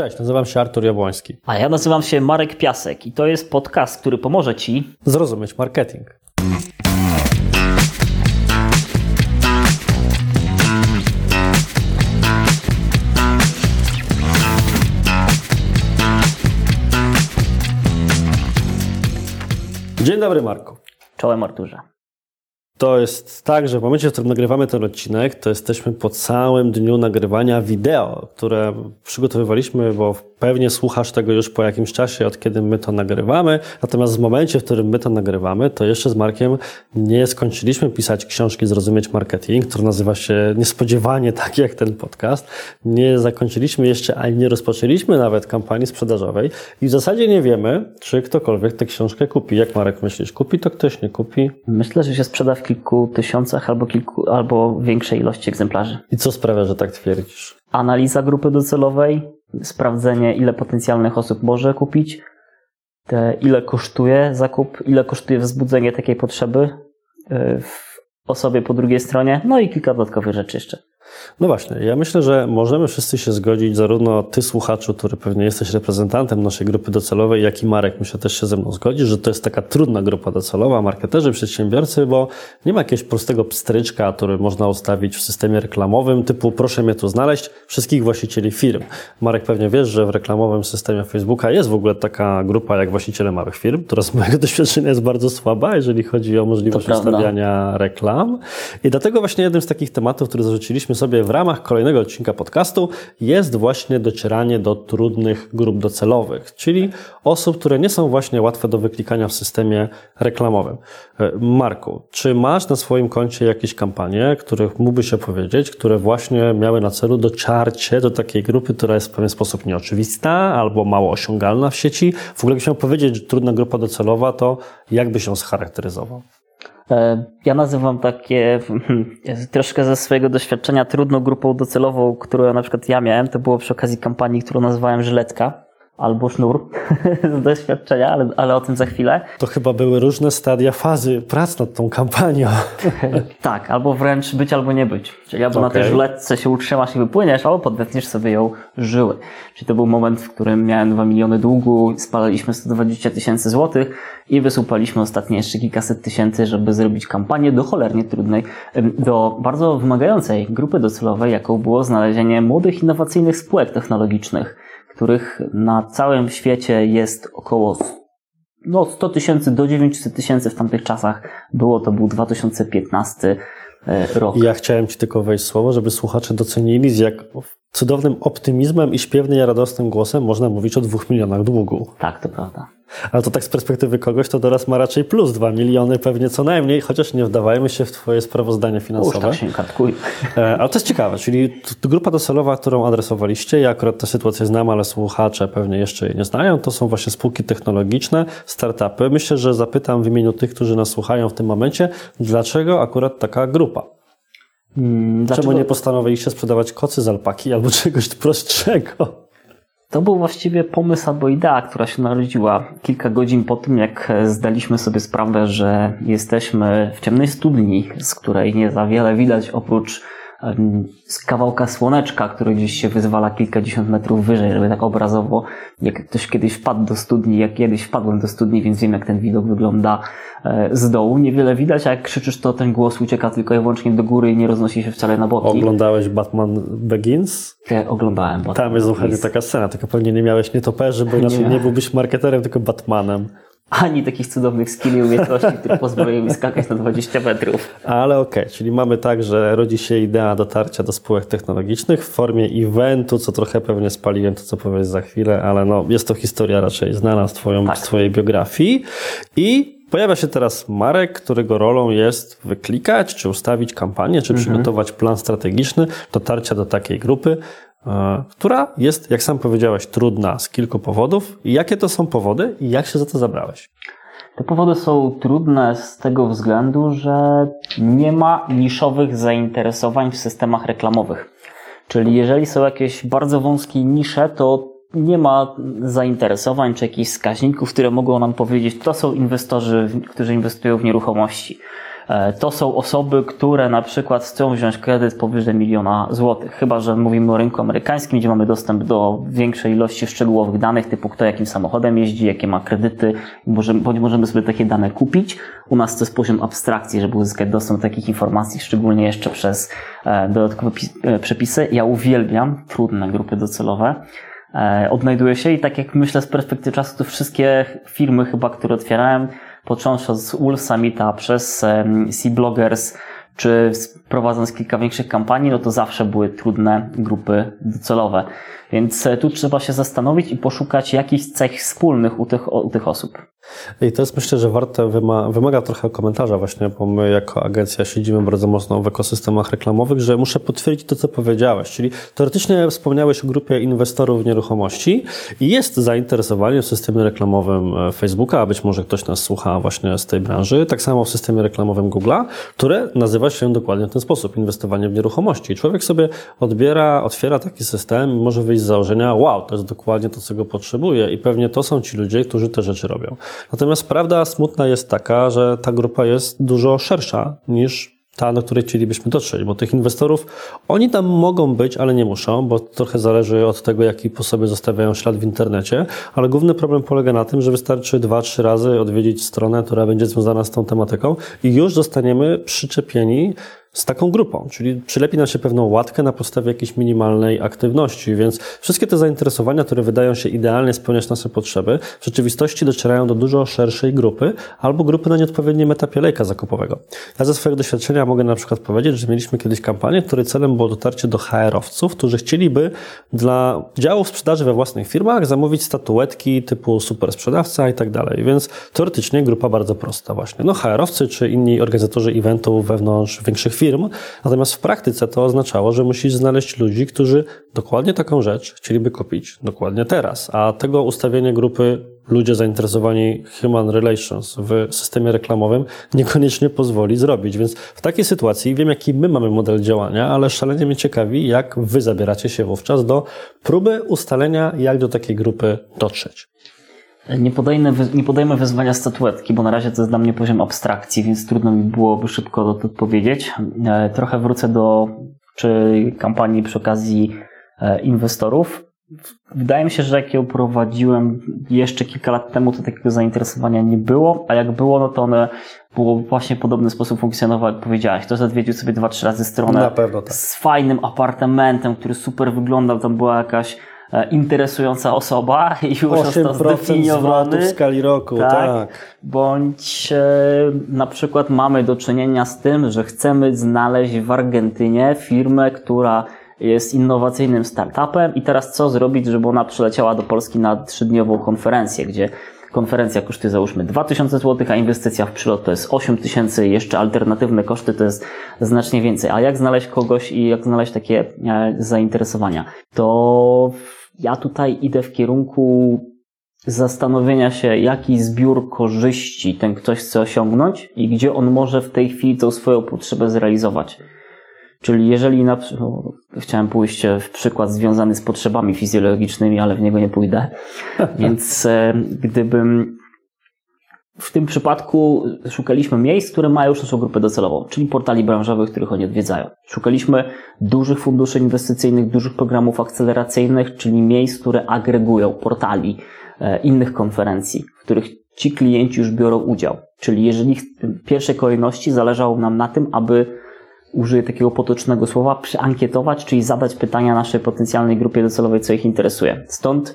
Cześć, nazywam się Artur Jabłoński. A ja nazywam się Marek Piasek i to jest podcast, który pomoże Ci zrozumieć marketing. Dzień dobry, Marku. Czołem Arturze. To jest tak, że w momencie, w którym nagrywamy ten odcinek, to jesteśmy po całym dniu nagrywania wideo, które przygotowywaliśmy, bo pewnie słuchasz tego już po jakimś czasie, od kiedy my to nagrywamy. Natomiast w momencie, w którym my to nagrywamy, to jeszcze z Markiem nie skończyliśmy pisać książki Zrozumieć Marketing, która nazywa się niespodziewanie tak jak ten podcast. Nie zakończyliśmy jeszcze, ani nie rozpoczęliśmy nawet kampanii sprzedażowej i w zasadzie nie wiemy, czy ktokolwiek tę książkę kupi. Jak Marek myślisz, kupi to ktoś, nie kupi? Myślę, że się sprzeda w kilku tysiącach albo, kilku, albo większej ilości egzemplarzy. I co sprawia, że tak twierdzisz? Analiza grupy docelowej, sprawdzenie, ile potencjalnych osób może kupić, te, ile kosztuje zakup, ile kosztuje wzbudzenie takiej potrzeby y, w osobie po drugiej stronie, no i kilka dodatkowych rzeczy jeszcze. No właśnie, ja myślę, że możemy wszyscy się zgodzić, zarówno ty słuchaczu, który pewnie jesteś reprezentantem naszej grupy docelowej, jak i Marek, myślę też się ze mną zgodzi, że to jest taka trudna grupa docelowa, marketerzy, przedsiębiorcy, bo nie ma jakiegoś prostego pstryczka, który można ustawić w systemie reklamowym, typu proszę mnie tu znaleźć, wszystkich właścicieli firm. Marek pewnie wiesz, że w reklamowym systemie Facebooka jest w ogóle taka grupa jak właściciele małych firm, która z mojego doświadczenia jest bardzo słaba, jeżeli chodzi o możliwość ustawiania reklam. I dlatego właśnie jednym z takich tematów, który zarzuciliśmy sobie w ramach kolejnego odcinka podcastu jest właśnie docieranie do trudnych grup docelowych, czyli osób, które nie są właśnie łatwe do wyklikania w systemie reklamowym. E, Marku, czy masz na swoim koncie jakieś kampanie, których mógłbyś opowiedzieć, które właśnie miały na celu doczarcie do takiej grupy, która jest w pewien sposób nieoczywista albo mało osiągalna w sieci? W ogóle, jakbyś powiedzieć, że trudna grupa docelowa, to jak byś ją scharakteryzował? E, ja nazywam takie troszkę ze swojego doświadczenia trudną grupą docelową, którą na przykład ja miałem, to było przy okazji kampanii, którą nazywałem Żyletka albo sznur z doświadczenia, ale, ale o tym za chwilę. To chyba były różne stadia fazy prac nad tą kampanią. tak, albo wręcz być, albo nie być. Czyli albo okay. na tej żletce się utrzymasz i wypłyniesz, albo podetniesz sobie ją żyły. Czyli to był moment, w którym miałem 2 miliony długu, spalaliśmy 120 tysięcy złotych i wysupaliśmy ostatnie jeszcze kilkaset tysięcy, żeby zrobić kampanię do cholernie trudnej, do bardzo wymagającej grupy docelowej, jaką było znalezienie młodych, innowacyjnych spółek technologicznych których na całym świecie jest około no, 100 tysięcy do 900 tysięcy w tamtych czasach. Było to był 2015 e, rok. Ja chciałem Ci tylko wejść słowo, żeby słuchacze docenili, z jak cudownym optymizmem i śpiewnym i radosnym głosem można mówić o dwóch milionach długu. Tak, to prawda. Ale to tak z perspektywy kogoś, to teraz ma raczej plus 2 miliony pewnie co najmniej, chociaż nie wdawajmy się w Twoje sprawozdanie finansowe. Uż, tak się kartkuj. Ale to jest ciekawe, czyli grupa docelowa, którą adresowaliście, ja akurat tę sytuację znam, ale słuchacze pewnie jeszcze jej nie znają, to są właśnie spółki technologiczne, startupy. Myślę, że zapytam w imieniu tych, którzy nas słuchają w tym momencie, dlaczego akurat taka grupa? Hmm, dlaczego? Czemu nie postanowiliście sprzedawać kocy z alpaki albo czegoś prostszego? To był właściwie pomysł albo idea, która się narodziła kilka godzin po tym, jak zdaliśmy sobie sprawę, że jesteśmy w ciemnej studni, z której nie za wiele widać oprócz z kawałka słoneczka, który gdzieś się wyzwala kilkadziesiąt metrów wyżej, żeby tak obrazowo, jak ktoś kiedyś wpadł do studni, jak kiedyś wpadłem do studni, więc wiem jak ten widok wygląda e, z dołu. Niewiele widać, a jak krzyczysz, to ten głos ucieka tylko i wyłącznie do góry i nie roznosi się wcale na boki. Oglądałeś Batman Begins? Ja oglądałem Batman Tam jest dokładnie taka scena, tylko pewnie nie miałeś nietoperzy, bo inaczej nie, nie byłbyś marketerem, tylko Batmanem ani takich cudownych skilli i umiejętności, które pozwalają mi skakać na 20 metrów. Ale okej, okay, czyli mamy tak, że rodzi się idea dotarcia do spółek technologicznych w formie eventu, co trochę pewnie spaliłem to, co powiesz za chwilę, ale no, jest to historia raczej znana z, twoją, tak. z twojej biografii. I Pojawia się teraz Marek, którego rolą jest wyklikać, czy ustawić kampanię, czy mhm. przygotować plan strategiczny dotarcia do takiej grupy, która jest, jak sam powiedziałeś, trudna z kilku powodów. Jakie to są powody i jak się za to zabrałeś? Te powody są trudne z tego względu, że nie ma niszowych zainteresowań w systemach reklamowych. Czyli jeżeli są jakieś bardzo wąskie nisze, to nie ma zainteresowań czy jakichś wskaźników, które mogą nam powiedzieć, to są inwestorzy, którzy inwestują w nieruchomości. E, to są osoby, które na przykład chcą wziąć kredyt powyżej miliona złotych. Chyba, że mówimy o rynku amerykańskim, gdzie mamy dostęp do większej ilości szczegółowych danych, typu kto jakim samochodem jeździ, jakie ma kredyty, bądź możemy sobie takie dane kupić. U nas to jest poziom abstrakcji, żeby uzyskać dostęp do takich informacji, szczególnie jeszcze przez e, dodatkowe e, przepisy. Ja uwielbiam trudne grupy docelowe odnajduję się i tak jak myślę z perspektywy czasu, to wszystkie firmy chyba, które otwierałem, począwszy od Wolf Summita przez Sea Bloggers, czy prowadząc kilka większych kampanii, no to zawsze były trudne grupy docelowe. Więc e, tu trzeba się zastanowić i poszukać jakichś cech wspólnych u tych, u tych osób. I to jest myślę, że warte, wymaga trochę komentarza właśnie, bo my jako agencja siedzimy bardzo mocno w ekosystemach reklamowych, że muszę potwierdzić to, co powiedziałeś. Czyli teoretycznie wspomniałeś o grupie inwestorów w nieruchomości i jest zainteresowanie w systemie reklamowym e, Facebooka, a być może ktoś nas słucha właśnie z tej branży, tak samo w systemie reklamowym Google'a, które nazywa się dokładnie w ten sposób, inwestowanie w nieruchomości. Człowiek sobie odbiera, otwiera taki system i może wyjść z założenia, wow, to jest dokładnie to, co go potrzebuje i pewnie to są ci ludzie, którzy te rzeczy robią. Natomiast prawda smutna jest taka, że ta grupa jest dużo szersza niż ta, do której chcielibyśmy dotrzeć, bo tych inwestorów, oni tam mogą być, ale nie muszą, bo trochę zależy od tego, jaki po sobie zostawiają ślad w internecie, ale główny problem polega na tym, że wystarczy dwa, trzy razy odwiedzić stronę, która będzie związana z tą tematyką i już zostaniemy przyczepieni z taką grupą, czyli przylepi nam się pewną łatkę na podstawie jakiejś minimalnej aktywności, więc wszystkie te zainteresowania, które wydają się idealnie spełniać nasze potrzeby, w rzeczywistości docierają do dużo szerszej grupy albo grupy na nieodpowiednim etapie lejka zakupowego. Ja ze swojego doświadczenia mogę na przykład powiedzieć, że mieliśmy kiedyś kampanię, której celem było dotarcie do HR-owców, którzy chcieliby dla działów sprzedaży we własnych firmach zamówić statuetki typu super sprzedawca i tak dalej, więc teoretycznie grupa bardzo prosta właśnie. No HR-owcy czy inni organizatorzy eventów wewnątrz większych firm. Natomiast w praktyce to oznaczało, że musisz znaleźć ludzi, którzy dokładnie taką rzecz chcieliby kupić dokładnie teraz. A tego ustawienie grupy ludzie zainteresowani human relations w systemie reklamowym niekoniecznie pozwoli zrobić. Więc w takiej sytuacji wiem, jaki my mamy model działania, ale szalenie mnie ciekawi, jak wy zabieracie się wówczas do próby ustalenia, jak do takiej grupy dotrzeć. Nie podejmę, nie podejmę wyzwania statuetki, bo na razie to jest dla mnie poziom abstrakcji, więc trudno mi byłoby szybko to odpowiedzieć. E, trochę wrócę do czy kampanii przy okazji e, inwestorów. Wydaje mi się, że jak ją prowadziłem jeszcze kilka lat temu, to takiego zainteresowania nie było, a jak było, no to one było właśnie w podobny sposób funkcjonowało, jak powiedziałeś. To odwiedził sobie dwa, trzy razy stronę tak. z fajnym apartamentem, który super wyglądał, tam była jakaś interesująca osoba i już został zdefiniowany. w skali roku, tak. tak. Bądź e, na przykład mamy do czynienia z tym, że chcemy znaleźć w Argentynie firmę, która jest innowacyjnym startupem i teraz co zrobić, żeby ona przyleciała do Polski na trzydniową konferencję, gdzie konferencja kosztuje załóżmy 2000 zł, a inwestycja w przylot to jest 8000, jeszcze alternatywne koszty to jest znacznie więcej. A jak znaleźć kogoś i jak znaleźć takie e, zainteresowania? To ja tutaj idę w kierunku zastanowienia się, jaki zbiór korzyści ten ktoś chce osiągnąć i gdzie on może w tej chwili tą swoją potrzebę zrealizować. Czyli jeżeli na no, chciałem pójść w przykład związany z potrzebami fizjologicznymi, ale w niego nie pójdę. Więc e, gdybym w tym przypadku szukaliśmy miejsc, które mają już naszą grupę docelową, czyli portali branżowych, których oni odwiedzają. Szukaliśmy dużych funduszy inwestycyjnych, dużych programów akceleracyjnych, czyli miejsc, które agregują portali e, innych konferencji, w których ci klienci już biorą udział. Czyli jeżeli w pierwszej kolejności zależało nam na tym, aby użyję takiego potocznego słowa, przeankietować, czyli zadać pytania naszej potencjalnej grupie docelowej, co ich interesuje. Stąd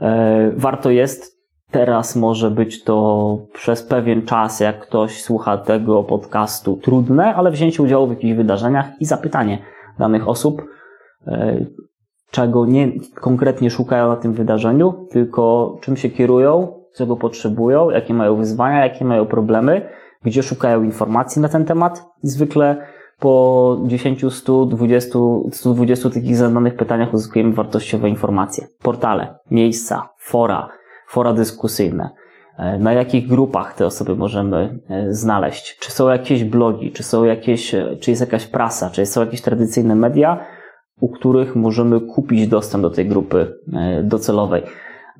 e, warto jest Teraz może być to przez pewien czas, jak ktoś słucha tego podcastu, trudne, ale wzięcie udziału w jakichś wydarzeniach i zapytanie danych osób, e, czego nie konkretnie szukają na tym wydarzeniu, tylko czym się kierują, czego potrzebują, jakie mają wyzwania, jakie mają problemy, gdzie szukają informacji na ten temat. Zwykle po 10, 100, 20, 120 takich zadanych pytaniach uzyskujemy wartościowe informacje. Portale, miejsca, fora, fora dyskusyjne. E, na jakich grupach te osoby możemy e, znaleźć? Czy są jakieś blogi, czy są jakieś, e, czy jest jakaś prasa, czy są jakieś tradycyjne media, u których możemy kupić dostęp do tej grupy docelowej?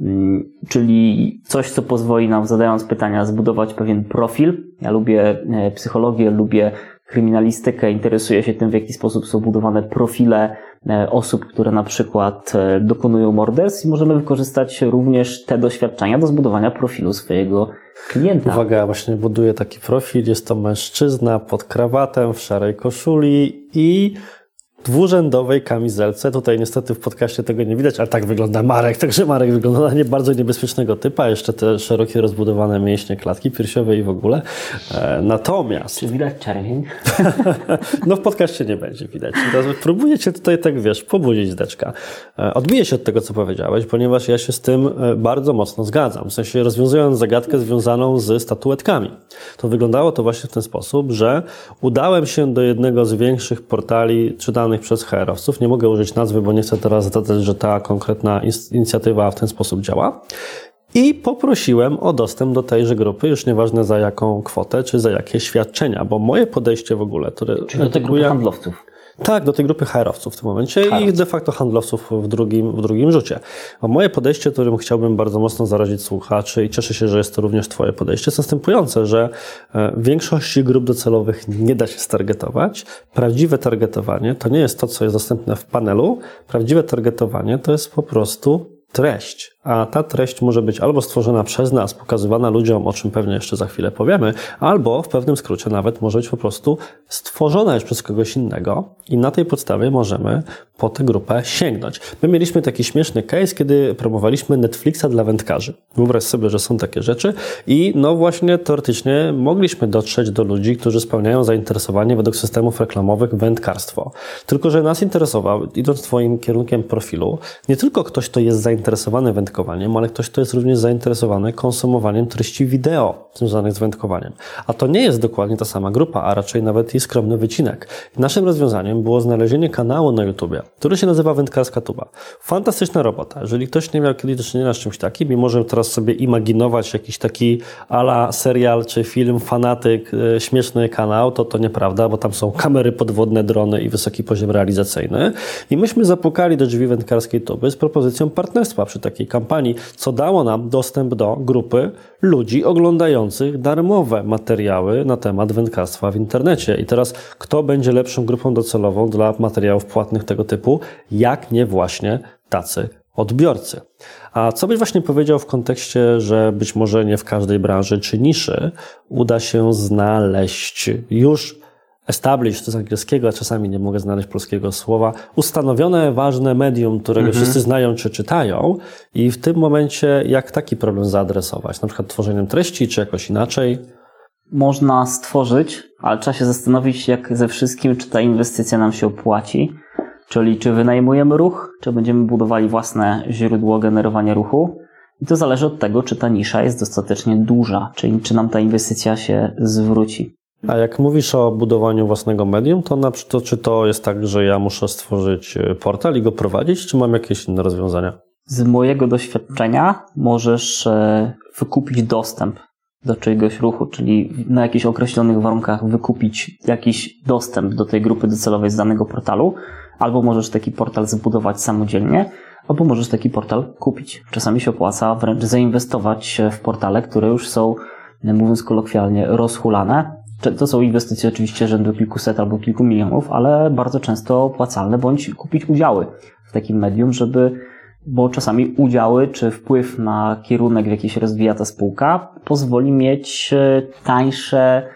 mm, czyli coś, co pozwoli nam, zadając pytania, zbudować pewien profil. Ja lubię psychologię, lubię kryminalistykę, interesuję się tym, w jaki sposób są budowane profile osób, które na przykład e, dokonują morderstw i możemy wykorzystać również te doświadczenia do zbudowania profilu swojego klienta. Uwaga, właśnie buduję taki profil. Jest to mężczyzna pod krawatem, w szarej koszuli i dwurzędowej kamizelce. Tutaj niestety w podcaście tego nie widać, ale tak wygląda Marek. Także Marek wygląda na nie bardzo niebezpiecznego typa. Jeszcze te szerokie, rozbudowane mięśnie klatki piersiowej i w ogóle. E, natomiast... Czy widać czerwień? no w podcaście nie będzie widać. Teraz próbuję cię tutaj tak, wiesz, pobudzić deczka. E, odbiję się od tego, co powiedziałeś, ponieważ ja się z tym e, bardzo mocno zgadzam. W sensie rozwiązując zagadkę związaną z statuetkami. To wyglądało to właśnie w ten sposób, że udałem się do jednego z większych portali czytanych przez HR-owców. Nie mogę użyć nazwy, bo nie chcę teraz zdradzać, że ta konkretna inicjatywa w ten sposób działa. I poprosiłem o dostęp do tejże grupy, już nieważne za jaką kwotę, czy za jakie świadczenia, bo moje podejście w ogóle, które... Czyli do tej grupy handlowców. Tak, do tej grupy HR-owców w tym momencie i de facto handlowców w drugim, w drugim rzucie. A moje podejście, którym chciałbym bardzo mocno zarazić słuchaczy i cieszę się, że jest to również Twoje podejście, jest następujące, że e, większości grup docelowych nie da się stargetować. Prawdziwe targetowanie to nie jest to, co jest dostępne w panelu. Prawdziwe targetowanie to jest po prostu treść a ta treść może być albo stworzona przez nas, pokazywana ludziom, o czym pewnie jeszcze za chwilę powiemy, albo w pewnym skrócie nawet może być po prostu stworzona już przez kogoś innego i na tej podstawie możemy po tę grupę sięgnąć. My mieliśmy taki śmieszny case, kiedy promowaliśmy Netflixa dla wędkarzy. Wyobraź sobie, że są takie rzeczy i no właśnie teoretycznie mogliśmy dotrzeć do ludzi, którzy spełniają zainteresowanie według systemów reklamowych wędkarstwo. Tylko, że nas interesował, idąc Twoim kierunkiem profilu, nie tylko ktoś, kto jest zainteresowany wędkarstwem, wędkowaniem, ale ktoś, kto jest również zainteresowany konsumowaniem treści wideo związanych z wędkowaniem. A to nie jest dokładnie ta sama grupa, a raczej nawet jej skromny wycinek. Naszym rozwiązaniem było znalezienie kanału na YouTubie, który się nazywa Wędkarska Tuba. Fantastyczna robota. Jeżeli ktoś nie miał kiedyś do czynienia z czymś takim i może teraz sobie imaginować jakiś taki ala serial czy film, fanatyk, e, śmieszny kanał, to to nieprawda, bo tam są kamery podwodne, drony i wysoki poziom realizacyjny. I myśmy zapukali do drzwi wędkarskiej tuby z propozycją partnerstwa przy takiej kampanii kampanii, co dało nam dostęp do grupy ludzi oglądających darmowe materiały na temat wędkarstwa w internecie. I teraz, kto będzie lepszą grupą docelową dla materiałów płatnych tego typu, jak nie właśnie tacy odbiorcy. A co byś właśnie powiedział w kontekście, że być może nie w każdej branży czy niszy uda się znaleźć już established z angielskiego, a czasami nie mogę znaleźć polskiego słowa, ustanowione ważne medium, którego mhm. wszyscy znają czy czytają i w tym momencie jak taki problem zaadresować? Na przykład tworzeniem treści, czy jakoś inaczej? Można stworzyć, ale trzeba się zastanowić jak ze wszystkim, czy ta inwestycja nam się opłaci. Czyli czy wynajmujemy ruch, czy będziemy budowali własne źródło generowania ruchu. I to zależy od tego, czy ta nisza jest dostatecznie duża, czyli czy nam ta inwestycja się zwróci. A jak mówisz o budowaniu własnego medium, to, na, to czy to jest tak, że ja muszę stworzyć e, portal i go prowadzić, czy mam jakieś inne rozwiązania? Z mojego doświadczenia możesz e, wykupić dostęp do czyjegoś ruchu, czyli na jakichś określonych warunkach wykupić jakiś dostęp do tej grupy docelowej z danego portalu, albo możesz taki portal zbudować samodzielnie, albo możesz taki portal kupić. Czasami się opłaca wręcz zainwestować w portale, które już są, mówiąc kolokwialnie, rozhulane to są inwestycje oczywiście rzędu kilkuset albo kilku milionów, ale bardzo często opłacalne, bądź kupić udziały w takim medium, żeby, bo czasami udziały czy wpływ na kierunek, w jaki się rozwija ta spółka, pozwoli mieć e, tańsze,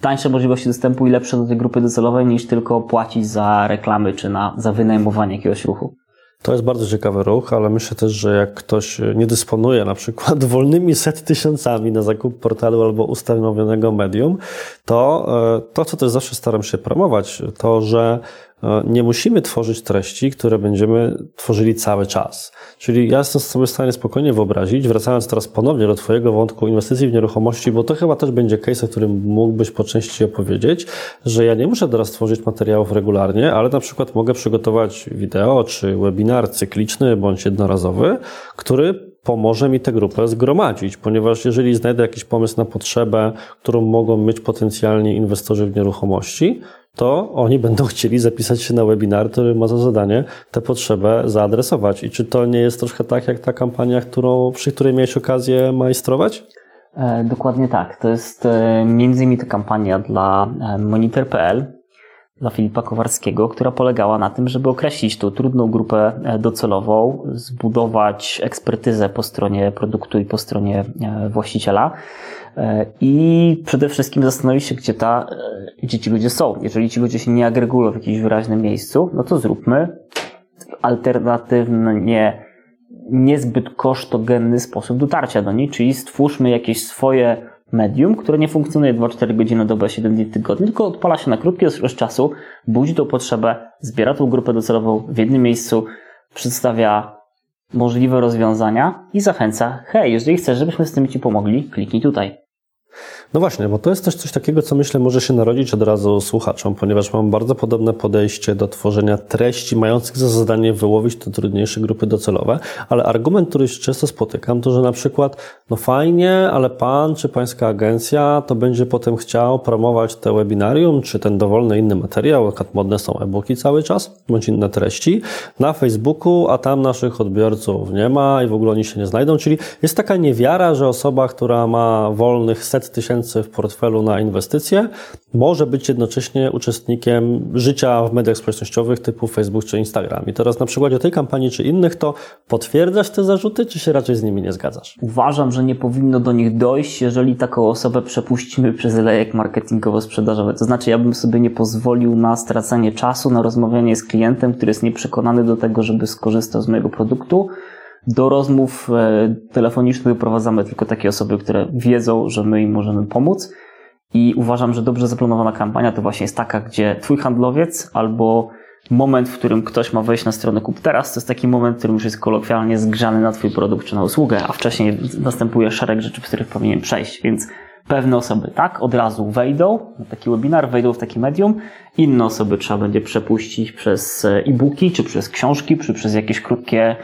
tańsze możliwości dostępu i lepsze do tej grupy docelowej niż tylko płacić za reklamy czy na, za wynajmowanie jakiegoś ruchu. To jest bardzo ciekawy ruch, ale myślę też, że jak ktoś nie dysponuje na przykład wolnymi set tysiącami na zakup portalu albo ustanowionego medium, to e, to, co też zawsze staram się promować, to, że E, nie musimy tworzyć treści, które będziemy tworzyli cały czas. Czyli ja jestem sobie w stanie spokojnie wyobrazić, wracając teraz ponownie do Twojego wątku inwestycji w nieruchomości, bo to chyba też będzie case, o którym mógłbyś po części opowiedzieć, że ja nie muszę teraz tworzyć materiałów regularnie, ale na przykład mogę przygotować wideo czy webinar cykliczny bądź jednorazowy, który pomoże mi tę grupę zgromadzić, ponieważ jeżeli znajdę jakiś pomysł na potrzebę, którą mogą mieć potencjalni inwestorzy w nieruchomości, to oni będą chcieli zapisać się na webinar, który ma za zadanie tę potrzebę zaadresować. I czy to nie jest troszkę tak, jak ta kampania, którą, przy której miałeś okazję majstrować? E, dokładnie tak. To jest e, między innymi to kampania dla e, Monitor.pl, dla Filipa Kowarskiego, która polegała na tym, żeby określić tą trudną grupę docelową, zbudować ekspertyzę po stronie produktu i po stronie właściciela i przede wszystkim zastanowić się, gdzie, ta, gdzie ci ludzie są. Jeżeli ci ludzie się nie agregują w jakimś wyraźnym miejscu, no to zróbmy alternatywnie niezbyt kosztogenny sposób dotarcia do niej, czyli stwórzmy jakieś swoje medium, które nie funkcjonuje 2-4 godziny na dobę, 7 dni w tygodniu, tylko odpala się na krótki okres czasu, budzi tą potrzebę, zbiera tą grupę docelową w jednym miejscu, przedstawia możliwe rozwiązania i zachęca, hej, jeżeli chcesz, żebyśmy z tym Ci pomogli, kliknij tutaj. No właśnie, bo to jest też coś takiego, co myślę może się narodzić od razu słuchaczom, ponieważ mam bardzo podobne podejście do tworzenia treści mających za zadanie wyłowić te trudniejsze grupy docelowe, ale argument, który często spotykam, to że na przykład, no fajnie, ale pan czy pańska agencja to będzie potem chciał promować te webinarium, czy ten dowolny inny materiał, przykład modne są e-booki cały czas, bądź inne treści, na Facebooku, a tam naszych odbiorców nie ma i w ogóle oni się nie znajdą, czyli jest taka niewiara, że osoba, która ma wolnych set tysięcy tysięcy w portfelu na inwestycje, może być jednocześnie uczestnikiem życia w mediach społecznościowych typu Facebook czy Instagram. I teraz na przykładzie tej kampanii czy innych, to potwierdzasz te zarzuty, czy się raczej z nimi nie zgadzasz? Uważam, że nie powinno do nich dojść, jeżeli taką osobę przepuścimy przez lejek marketingowo-sprzedażowy. To znaczy, ja bym sobie nie pozwolił na stracanie czasu, na rozmawianie z klientem, który jest nieprzekonany do tego, żeby skorzystał z mojego produktu, do rozmów e, telefonicznych doprowadzamy tylko takie osoby, które wiedzą, że my im możemy pomóc. I uważam, że dobrze zaplanowana kampania to właśnie jest taka, gdzie twój handlowiec albo moment, w którym ktoś ma wejść na stronę kup teraz, to jest taki moment, w którym już jest kolokwialnie zgrzany na twój produkt czy na usługę, a wcześniej następuje szereg rzeczy, w których powinien przejść. Więc pewne osoby tak od razu wejdą na taki webinar, wejdą w takie medium, inne osoby trzeba będzie przepuścić przez e-booki, czy przez książki, czy przez jakieś krótkie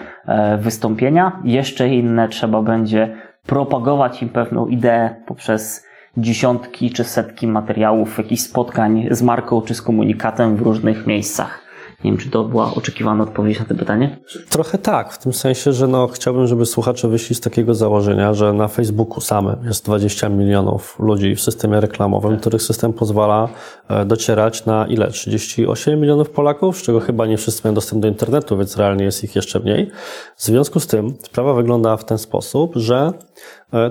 wystąpienia. Jeszcze inne trzeba będzie propagować im pewną ideę poprzez dziesiątki czy setki materiałów, jakichś spotkań z marką czy z komunikatem w różnych miejscach. Nie wiem, czy to była oczekiwana odpowiedź na to pytanie? Trochę tak, w tym sensie, że no, chciałbym, żeby słuchacze wyszli z takiego założenia, że na Facebooku samym jest 20 milionów ludzi w systemie reklamowym, tak. których system pozwala e, docierać na ile? 38 milionów Polaków, z czego chyba nie wszyscy mają dostęp do internetu, więc realnie jest ich jeszcze mniej. W związku z tym sprawa wygląda w ten sposób, że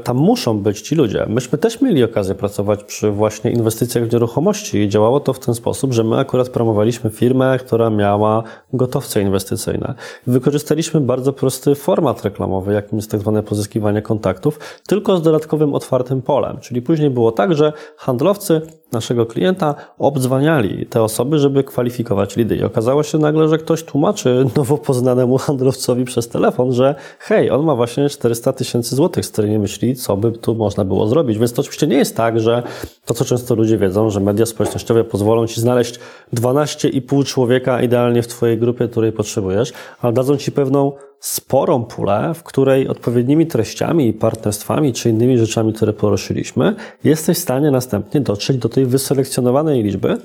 tam muszą być ci ludzie. Myśmy też mieli okazję pracować przy właśnie inwestycjach w nieruchomości i działało to w ten sposób, że my akurat promowaliśmy firmę, która miała gotowce inwestycyjne. Wykorzystaliśmy bardzo prosty format reklamowy, jakim jest tak zwane pozyskiwanie kontaktów, tylko z dodatkowym otwartym polem. Czyli później było tak, że handlowcy naszego klienta obdzwaniali te osoby, żeby kwalifikować lidy. I okazało się nagle, że ktoś tłumaczy nowo poznanemu handlowcowi przez telefon, że hej, on ma właśnie 400 tysięcy złotych, z którymi myśli, co by tu można było zrobić. Więc to oczywiście nie jest tak, że to, co często ludzie wiedzą, że media społecznościowe pozwolą Ci znaleźć 12,5 człowieka idealnie w Twojej grupie, której potrzebujesz, ale dadzą Ci pewną sporą pulę, w której odpowiednimi treściami i partnerstwami, czy innymi rzeczami, które poruszyliśmy, jesteś w stanie następnie dotrzeć do tej wyselekcjonowanej liczby,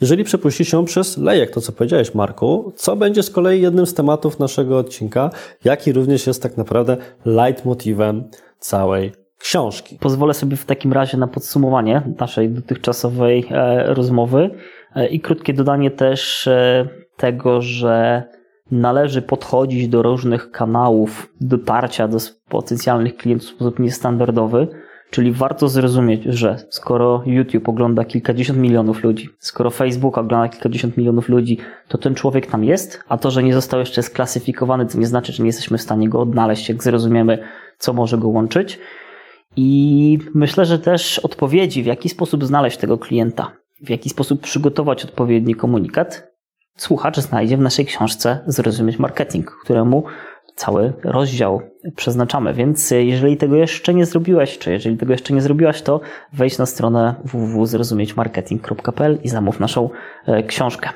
jeżeli przepuścisz ją przez lejek, to co powiedziałeś, Marku, co będzie z kolei jednym z tematów naszego odcinka, jaki również jest tak naprawdę leitmotivem całej książki. Pozwolę sobie w takim razie na podsumowanie naszej dotychczasowej e, rozmowy e, i krótkie dodanie też e, tego, że należy podchodzić do różnych kanałów dotarcia do potencjalnych klientów w sposób niestandardowy, czyli warto zrozumieć, że skoro YouTube ogląda kilkadziesiąt milionów ludzi, skoro Facebook ogląda kilkadziesiąt milionów ludzi, to ten człowiek tam jest, a to, że nie został jeszcze sklasyfikowany, to nie znaczy, że nie jesteśmy w stanie go odnaleźć, jak zrozumiemy, co może go łączyć. I myślę, że też odpowiedzi, w jaki sposób znaleźć tego klienta, w jaki sposób przygotować odpowiedni komunikat, słuchacz znajdzie w naszej książce Zrozumieć Marketing, któremu cały rozdział przeznaczamy. Więc jeżeli tego jeszcze nie zrobiłeś, czy jeżeli tego jeszcze nie zrobiłaś, to wejdź na stronę www.zrozumieć.marketing.pl i zamów naszą e, książkę.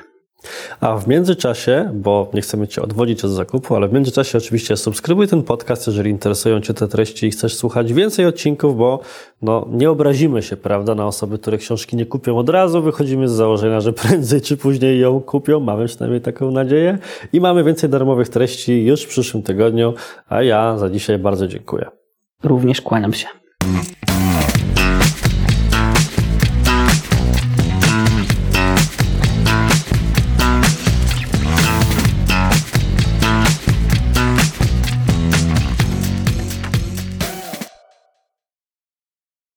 A w międzyczasie, bo nie chcemy Cię odwodzić od zakupu, ale w międzyczasie oczywiście subskrybuj ten podcast, jeżeli interesują Cię te treści i chcesz słuchać więcej odcinków, bo no, nie obrazimy się, prawda, na osoby, które książki nie kupią od razu. Wychodzimy z założenia, że prędzej czy później ją kupią. Mamy przynajmniej taką nadzieję. I mamy więcej darmowych treści już w przyszłym tygodniu. A ja za dzisiaj bardzo dziękuję. Również kłaniam się.